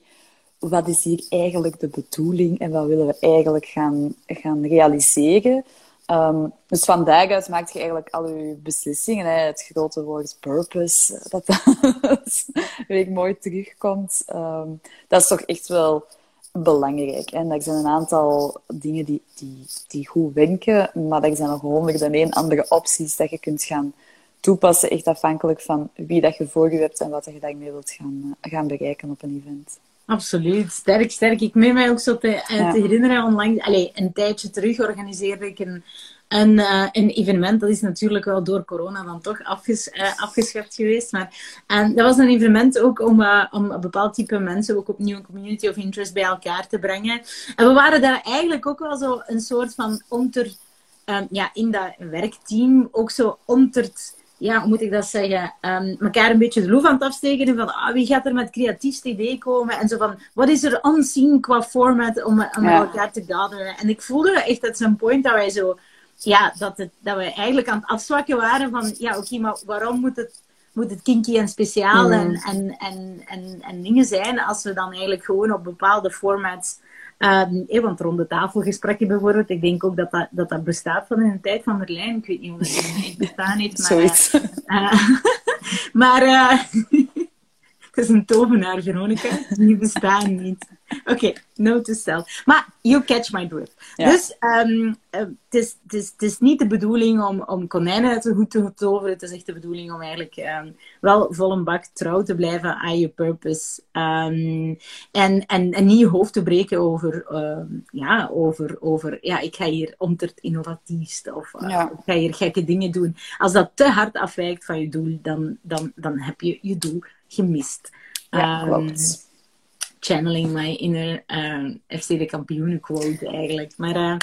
wat is hier eigenlijk de bedoeling en wat willen we eigenlijk gaan, gaan realiseren? Um, dus van daaruit maak je eigenlijk al je beslissingen. Hè. Het grote woord purpose, dat dat weer mooi terugkomt. Um, dat is toch echt wel belangrijk. En er zijn een aantal dingen die, die, die goed werken, maar er zijn nog honderd en andere opties dat je kunt gaan toepassen, echt afhankelijk van wie dat je voor je hebt en wat je daarmee wilt gaan, gaan bereiken op een event. Absoluut, sterk, sterk. Ik meen mij ook zo te, ja. te herinneren, onlangs, allez, een tijdje terug organiseerde ik een, een, uh, een evenement. Dat is natuurlijk wel door corona dan toch afges, uh, afgeschaft geweest. Maar en dat was een evenement ook om, om een bepaald type mensen ook opnieuw een community of interest bij elkaar te brengen. En we waren daar eigenlijk ook wel zo een soort van onder, um, ja, in dat werkteam ook zo onder ja, hoe moet ik dat zeggen, um, elkaar een beetje de loef aan het afsteken. Van ah, wie gaat er met het creatiefste idee komen? En zo van, wat is er onzien qua format om, om ja. elkaar te gatheren? En ik voelde echt dat zo'n point dat wij zo, ja, dat, het, dat we eigenlijk aan het afzwakken waren van, ja, oké, okay, maar waarom moet het, moet het kinky en speciaal mm. en, en, en, en, en dingen zijn als we dan eigenlijk gewoon op bepaalde formats Um, eh, want ronde tafelgesprekken bijvoorbeeld, ik denk ook dat dat, dat, dat bestaat van in de tijd van Merlijn. Ik weet niet of dat echt bestaan heeft. Maar, Zoiets. Uh, maar uh, het is een tovenaar, Veronica. Die bestaan niet. Oké, okay, note to self. Maar you catch my drift. Ja. Dus um, het, is, is, niet de bedoeling om, om konijnen uit de hoed te toveren. Het is echt de bedoeling om eigenlijk um, wel vol een bak trouw te blijven aan je purpose. Um, en, en, en niet je hoofd te breken over, ja, over, over ja, ik ga hier om het innovatiefste of uh, ja. ik ga hier gekke dingen doen. Als dat te hard afwijkt van je doel, dan, dan, dan heb je je doel gemist. Ja, klopt channeling my inner um, FC de kampioenen quote eigenlijk. Maar uh,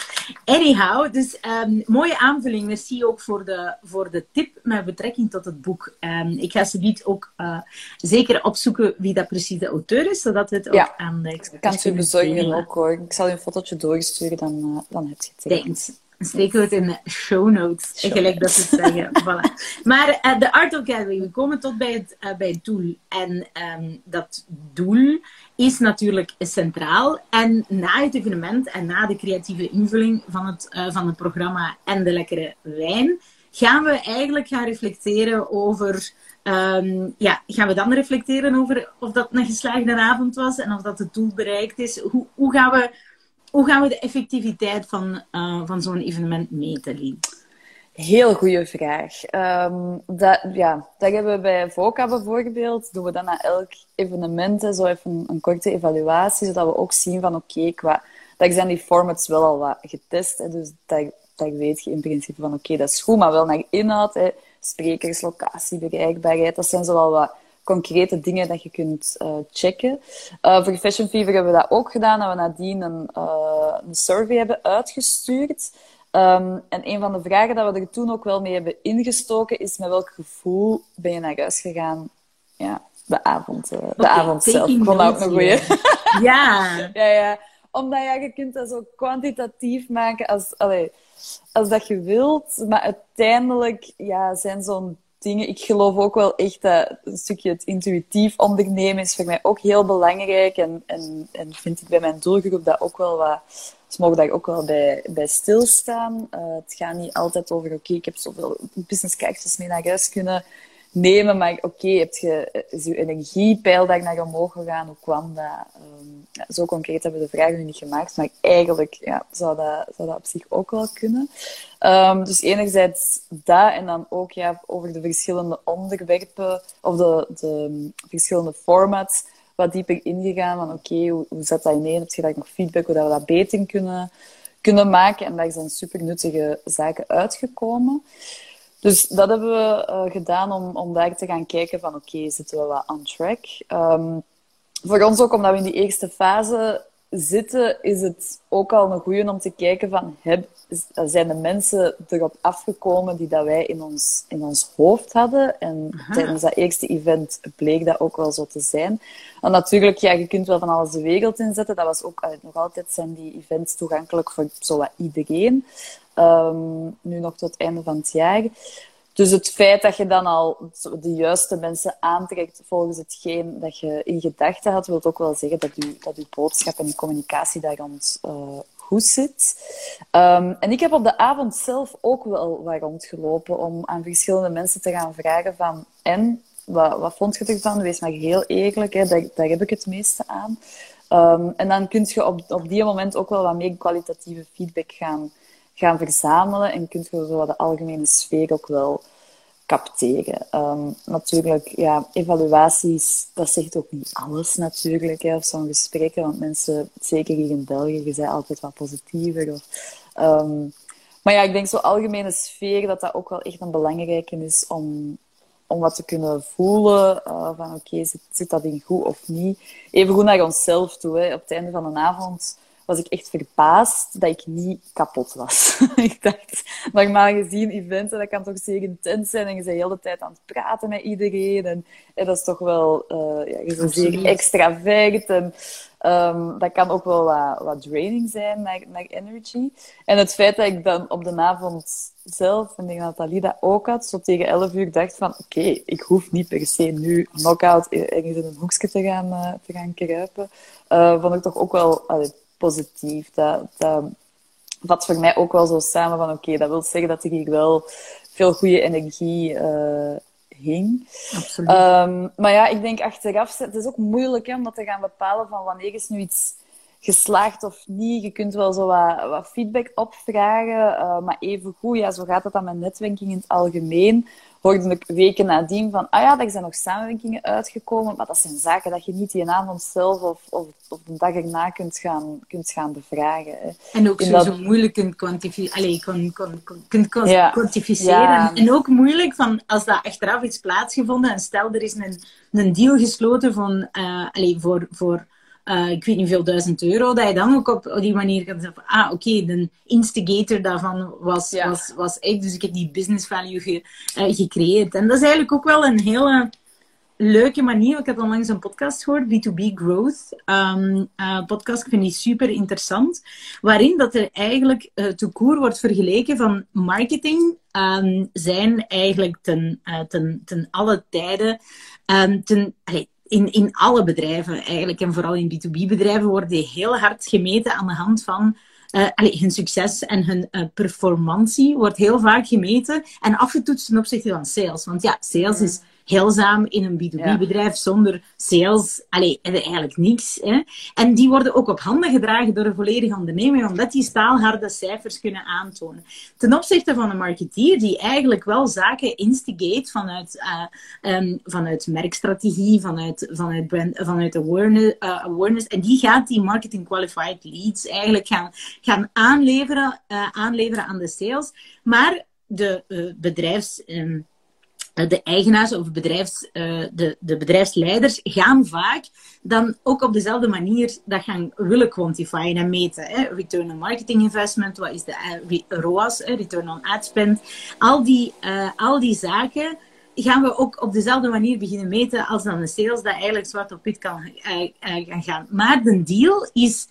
anyhow, dus um, mooie aanvulling. Merci ook voor de, voor de tip met betrekking tot het boek. Um, ik ga ze niet ook uh, zeker opzoeken wie dat precies de auteur is, zodat we het ook aan de Ik kan het u bezorgen ook hoor. Ik zal je een fotootje doorsturen, dan, uh, dan heb je het. Thanks. Steken we het in de show notes. Show gelijk dat ze zeggen. voilà. Maar uh, de Art Gathering, we komen tot bij het, uh, bij het doel. En um, dat doel is natuurlijk centraal. En na het evenement en na de creatieve invulling van het, uh, van het programma en de lekkere wijn, gaan we eigenlijk gaan reflecteren over. Um, ja, gaan we dan reflecteren over of dat een geslaagde avond was en of dat het doel bereikt is? Hoe, hoe gaan we hoe gaan we de effectiviteit van, uh, van zo'n evenement meten? Heel goede vraag. Um, dat, ja, dat hebben we bij VOCA bijvoorbeeld. Doen we dan na elk evenement zo even een, korte evaluatie, zodat we ook zien van oké, okay, qua... Dat zijn die formats wel al wat getest, hè, dus dat, dat weet je in principe van oké, dat is goed, maar wel naar inhoud, hè, sprekers, locatie, bereikbaarheid, dat zijn zo wel wat concrete dingen dat je kunt uh, checken. Uh, voor Fashion Fever hebben we dat ook gedaan, dat we nadien een, uh, een survey hebben uitgestuurd. Um, en een van de vragen dat we er toen ook wel mee hebben ingestoken is met welk gevoel ben je naar huis gegaan ja, de avond, de okay, avond zelf. Ik vond dat ook een goeie. Ja. ja, ja. Omdat ja, je kunt dat zo kwantitatief maken als, allee, als dat je wilt. Maar uiteindelijk ja, zijn zo'n dingen. Ik geloof ook wel echt dat een stukje het intuïtief ondernemen is voor mij ook heel belangrijk. En, en, en vind ik bij mijn doelgroep dat ook wel wat... Ze mogen daar ook wel bij, bij stilstaan. Uh, het gaat niet altijd over, oké, ik heb zoveel businesskaartjes mee naar huis kunnen nemen. Maar oké, heb je, is je energiepeildag naar omhoog gegaan? Hoe kwam dat? Ehm, ja, zo concreet hebben we de vraag nu niet gemaakt. Maar eigenlijk ja, zou, dat, zou dat op zich ook wel kunnen. Um, dus enerzijds dat. En dan ook ja, over de verschillende onderwerpen. Of de, de verschillende formats wat dieper ingegaan van oké, hoe, hoe zat dat ineen? Heb je daar nog feedback hoe dat we dat beter kunnen, kunnen maken? En daar zijn super nuttige zaken uitgekomen. Dus dat hebben we uh, gedaan om, om daar te gaan kijken van oké, zitten we wel on track? Um, voor ons ook, omdat we in die eerste fase zitten, is het ook al een goeie om te kijken van, heb, zijn de mensen erop afgekomen die dat wij in ons, in ons hoofd hadden? En tijdens dat eerste event bleek dat ook wel zo te zijn. Want natuurlijk, ja, je kunt wel van alles de wereld inzetten. Dat was ook, nog altijd zijn die events toegankelijk voor zowat iedereen. Um, nu nog tot het einde van het jaar. Dus het feit dat je dan al de juiste mensen aantrekt volgens hetgeen dat je in gedachten had, wil ook wel zeggen dat je, dat je boodschap en je communicatie daar rond uh, goed zit. Um, en ik heb op de avond zelf ook wel wat rondgelopen om aan verschillende mensen te gaan vragen van en, wat, wat vond je ervan? Wees maar heel eerlijk, hè, daar, heb ik het meeste aan. Um, en dan kun je op, op die moment ook wel wat meer kwalitatieve feedback gaan gaan verzamelen en kunt je zo de algemene sfeer ook wel capteren. Um, natuurlijk, ja, evaluaties, dat zegt ook niet alles natuurlijk, hè, of zo'n gesprekken, want mensen, zeker hier in België, je zijn altijd wat positiever. Um, maar ja, ik denk zo algemene sfeer, dat dat ook wel echt een belangrijke is om, om wat te kunnen voelen uh, van oké, zit, dat in goed of niet. Even goed naar onszelf toe. Hè. Op het einde van een avond was ik echt verbaasd dat ik niet kapot was. ik dacht, normaal gezien, eventen, dat kan toch zeer intens zijn en je bent de hele tijd aan het praten met iedereen. En, en dat is toch wel, uh, ja, je bent zeer extravert en um, dat kan ook wel wat, wat draining zijn naar, naar energy. En het feit dat ik dan op de avond zelf, en ik denk dat ook had, zo tegen 11 uur dacht van, oké, okay, ik hoef niet per se nu knock-out ergens in een hoekje te gaan, uh, te gaan kruipen. Uh, vond ik toch ook wel... Allee, positief. Dat, dat vat voor mij ook wel zo samen van oké, dat wil zeggen dat er hier wel veel goede energie uh, hing. Absoluut. Um, maar ja, ik denk achteraf, het is ook moeilijk hè, om dat te gaan bepalen van wanneer is nu iets geslaagd of niet. Je kunt wel zo wat, wat feedback opvragen, uh, maar even goed, ja, zo gaat het dan met netwerking in het algemeen hoorde ik weken nadien van, ah ja, er zijn nog samenwerkingen uitgekomen, maar dat zijn zaken dat je niet die avond zelf of, of, of de dag erna kunt gaan, kunt gaan bevragen. Hè. En ook zo, zo moeilijk kunt, kwantifi kon, kon, kunt kwantificeren. En ook moeilijk van, als dat achteraf iets plaatsgevonden en stel er is een, een deal gesloten van, uh, allee, voor... voor uh, ik weet niet veel duizend euro, dat je dan ook op, die manier kan zeggen ah, oké, de instigator daarvan was, was, was ik, dus ik heb die business value ge, uh, gecreëerd. En dat is eigenlijk ook wel een hele leuke manier. Ik heb onlangs een podcast gehoord, B2B Growth um, uh, podcast. Ik vind die super interessant. Waarin dat er eigenlijk uh, te koer wordt vergeleken van marketing um, zijn eigenlijk ten, uh, ten, ten alle tijden um, ten, allee, in, in alle bedrijven eigenlijk, en vooral in B2B-bedrijven, worden die heel hard gemeten aan de hand van uh, allee, hun succes en hun uh, performantie wordt heel vaak gemeten en afgetoetst ten opzichte van sales. Want ja, sales is heelzaam in een B2B-bedrijf zonder sales. Allee, eigenlijk niks. Hè? En die worden ook op handen gedragen door een volledige onderneming, omdat die staalharde cijfers kunnen aantonen. Ten opzichte van een marketeer die eigenlijk wel zaken instigate vanuit, uh, um, vanuit merkstrategie, vanuit, vanuit, brand, vanuit awareness, uh, awareness. En die gaat die marketing qualified leads eigenlijk gaan, gaan aanleveren, uh, aanleveren aan de sales. Maar de bedrijfs... Um, eh, de eigenaars of bedrijfs, uh, de, de bedrijfsleiders gaan vaak dan ook op dezelfde manier dat gaan willen quantifyen en meten. Hè? Return on marketing investment, wat is de uh, ROAS, return on ad spend. Al die, al die zaken gaan we ook op dezelfde manier beginnen meten als dan een sales dat eigenlijk zwart op wit kan gaan. Maar de deal is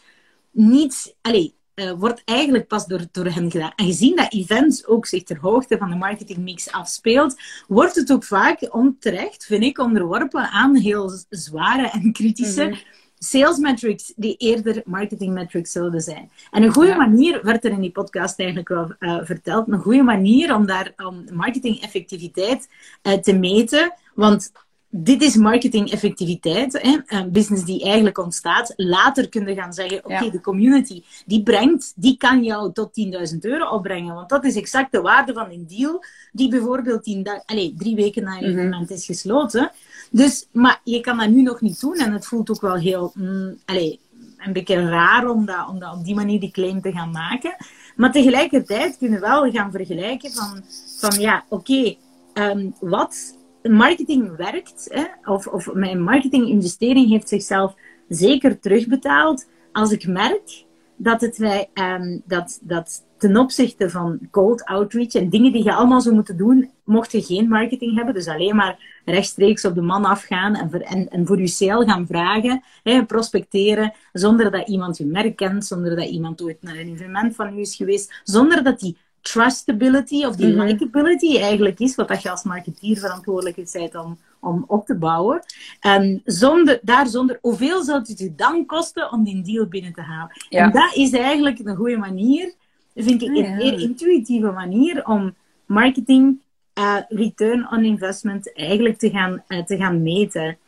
niet... Allez, uh, wordt eigenlijk pas door, door hen gedaan. En gezien dat events ook zich ter hoogte van de marketingmix afspeelt, wordt het ook vaak onterecht, vind ik, onderworpen aan heel zware en kritische mhm. sales metrics die eerder marketing metrics zouden zijn. En een goede manier, werd er in die podcast eigenlijk wel uh, verteld, een goede manier om daar om marketing effectiviteit uh, te meten, want dit is marketing effectiviteit, hè? een business die eigenlijk ontstaat. Later kun je gaan zeggen, oké, de community die brengt, die kan jou tot 10.000 euro opbrengen, want dat is exact de waarde van een deal die bijvoorbeeld tien allez, drie weken na een mm is gesloten. Dus, maar je kan dat nu nog niet doen en het voelt ook wel heel, mm, allez, een beetje raar om, dat, om dat op die manier die claim te gaan maken. Maar tegelijkertijd kunnen we wel gaan vergelijken van, van ja, oké, okay, um, ehm, wat marketing werkt, hè, of, of mijn marketinginvestering heeft zichzelf zeker terugbetaald als ik merk dat, het wij, um, dat, dat ten opzichte van cold outreach en dingen die je allemaal zou moeten doen, mocht je geen marketing hebben, dus alleen maar rechtstreeks op de man afgaan en, voor, en, en voor je sale gaan vragen, hè, prospecteren, zonder dat iemand je merk kent, zonder dat iemand ooit naar een evenement van u is geweest, zonder dat die trustability of die mm likability eigenlijk is, wat je als marketeer verantwoordelijk bent om, om op te bouwen. En zonder, daar zonder, hoeveel zou het je dan kosten om die deal binnen te halen? En dat is eigenlijk een goede manier, vind ik, een meer intuïtieve manier om marketing uh, return on investment eigenlijk te gaan, uh, te gaan meten.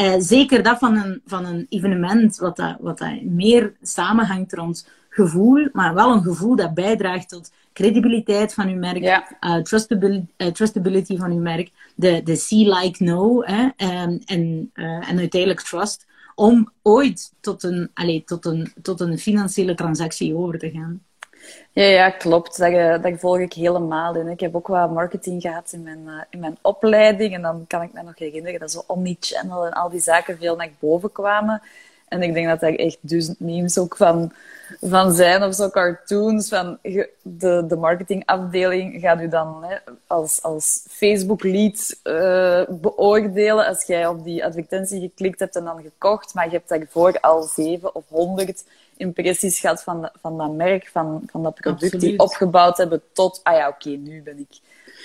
Uh, zeker dat van een, van een evenement, wat, dat, wat dat meer samenhangt rond gevoel, maar wel een gevoel dat bijdraagt tot credibiliteit van uw merk, ja. uh, trustability, uh, trustability, van uw merk, de, de see, like, know hè, um, en, uh, en uiteindelijk trust, om ooit tot een, allez, tot, een, tot een financiële transactie over te gaan. Ja, ja klopt. Dat, dat volg ik helemaal in. Ik heb ook wat marketing gehad in mijn, in mijn opleiding. En dan kan ik me nog herinneren dat zo omnichannel en al die zaken veel naar boven kwamen. En ik denk dat er echt duizend memes ook van, van zijn, of zo cartoons. Van de, de marketingafdeling gaat u dan hè, als, als Facebook-lead uh, beoordelen als jij op die advertentie geklikt hebt en dan gekocht, maar je hebt daarvoor al zeven of honderd impressies gehad van, van dat merk, van, van dat product, die opgebouwd hebben tot, ah ja, oké, nu ben ik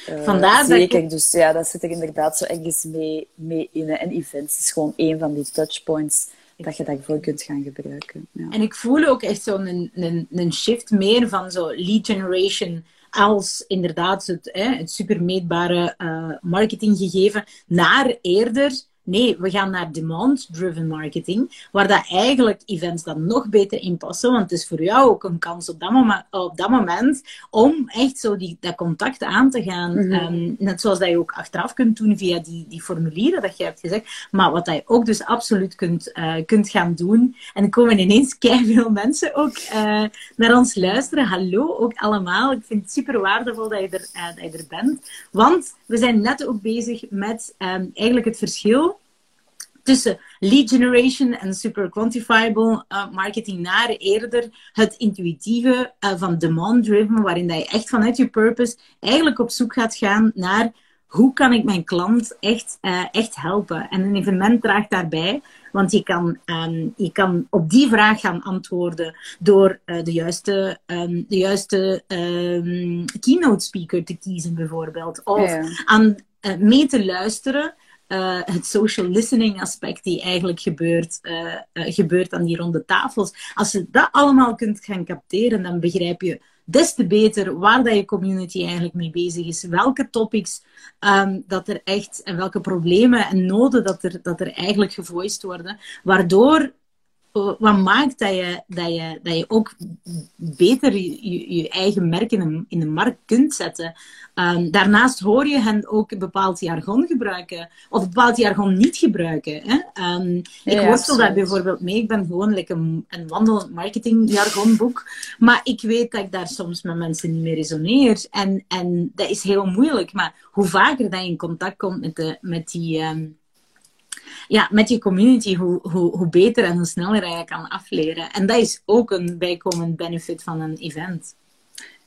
uh, Vandaar zeker. Ik... Dus ja, dat zit er inderdaad zo ergens mee, mee in. En events is gewoon een van die touchpoints dat je daarvoor kunt gaan gebruiken. Ja. En ik voel ook echt zo'n een, een, shift meer van zo lead generation als inderdaad het, hè, het super meetbare uh, marketinggegeven naar eerder Nee, we gaan naar demand-driven marketing, waar dat eigenlijk events dan nog beter in passen. Want het is voor jou ook een kans op dat moment, op dat moment om echt zo die, dat contact aan te gaan. Mhm. Ehm, net zoals dat je ook achteraf kunt doen via die, die formulieren dat je hebt gezegd. Maar wat dat je ook dus absoluut kunt, uh, kunt gaan doen. En er komen ineens veel mensen ook uh, naar ons luisteren. Hallo ook allemaal. Ik vind het super waardevol dat je er, uh, dat je er bent. Want we zijn net ook bezig met um, eigenlijk het verschil tussen lead generation en super quantifiable uh, marketing naar eerder het intuïtieve uh, van demand driven, waarin dat je echt vanuit je purpose eigenlijk op zoek gaat gaan naar hoe kan ik mijn klant echt, uh, echt helpen. En een evenement draagt daarbij, want je kan, um, je kan op die vraag gaan antwoorden door de juiste, um, de juiste um, keynote speaker te kiezen bijvoorbeeld. Of ja. aan mee te luisteren uh, het social listening aspect die eigenlijk gebeurt, uh, uh, gebeurt aan die ronde tafels. Als je dat allemaal kunt gaan capteren, dan begrijp je des te beter waar dat je community eigenlijk mee bezig is. Welke topics um, dat er echt en welke problemen en noden dat er, dat er eigenlijk gevoiced worden. Waardoor wat maakt dat je, dat je, dat je ook beter je, je eigen merk in de, in de markt kunt zetten. Um, daarnaast hoor je hen ook een bepaald jargon gebruiken, of een bepaald jargon niet gebruiken. Hè? Um, ik worstel daar bijvoorbeeld mee. Ik ben gewoon like een, een wandelend marketingjargonboek. Maar ik weet dat ik daar soms met mensen niet meer resoneer. En, en dat is heel moeilijk. Maar hoe vaker dat je in contact komt met, de, met die. Um, ja, met je community, hoe, hoe, hoe beter en hoe sneller je kan afleren. En dat is ook een bijkomend benefit van een event.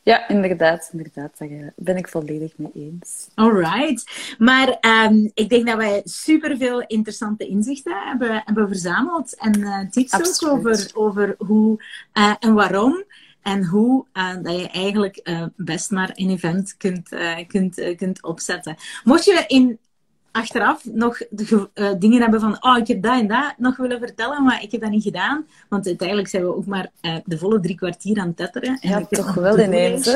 Ja, inderdaad, inderdaad. Daar eh, ben ik volledig mee eens. Alright. Maar um, ik denk dat wij superveel interessante inzichten hebben, hebben verzameld. En uh, tips Absoluut. ook over, over hoe uh, en waarom. En hoe uh, dat je eigenlijk best maar een event kunt, kunt, kunt opzetten. Mocht je in achteraf nog de, uh, dingen hebben van, oh, ik heb dat en dat nog willen vertellen, maar ik heb dat niet gedaan. Want uiteindelijk zijn we ook maar uh, de volle drie kwartier aan het tetteren. En ja, toch wel ineens.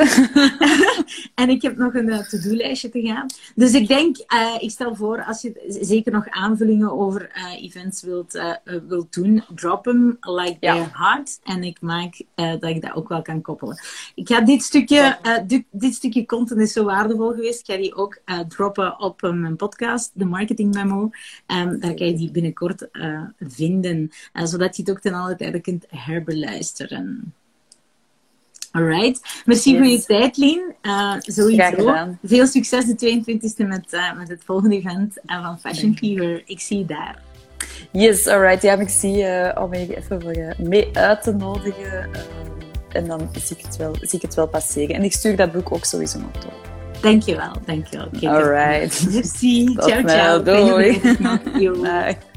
en ik heb nog een uh, to-do-lijstje te gaan. Dus ik denk, ik stel voor, als je zeker nog aanvullingen over events wilt, wilt doen, drop hem like ja. their heart. En ik maak dat ik dat ook wel kan koppelen. Ik ga dit stukje, dit, dit, stukje content is zo waardevol geweest. Ik ga die ook droppen op mijn podcast de marketing memo. Um, daar kan je die binnenkort uh, vinden, uh, zodat je het ook ten alle tijde kunt herbeluisteren. Alright. Merci yes. voor je tijd, Lien. Uh, sowieso. Veel succes de 22e met, uh, met het volgende event van Fashion Fever. Ik zie je daar. Yes, alright. Ja, ik zie je om je even voor je mee uit te nodigen. en dan zie ik, het wel, zie ik het wel passeren. En ik stuur dat boek ook sowieso nog toe. Dankjewel, dankjewel. All right. Merci. ciao, ciao. Doei. Bye.